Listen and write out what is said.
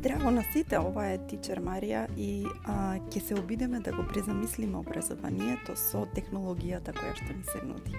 Здраво на сите, ова е Тичер Марија и а, ќе се обидеме да го презамислиме образованието со технологијата која што ни се нуди.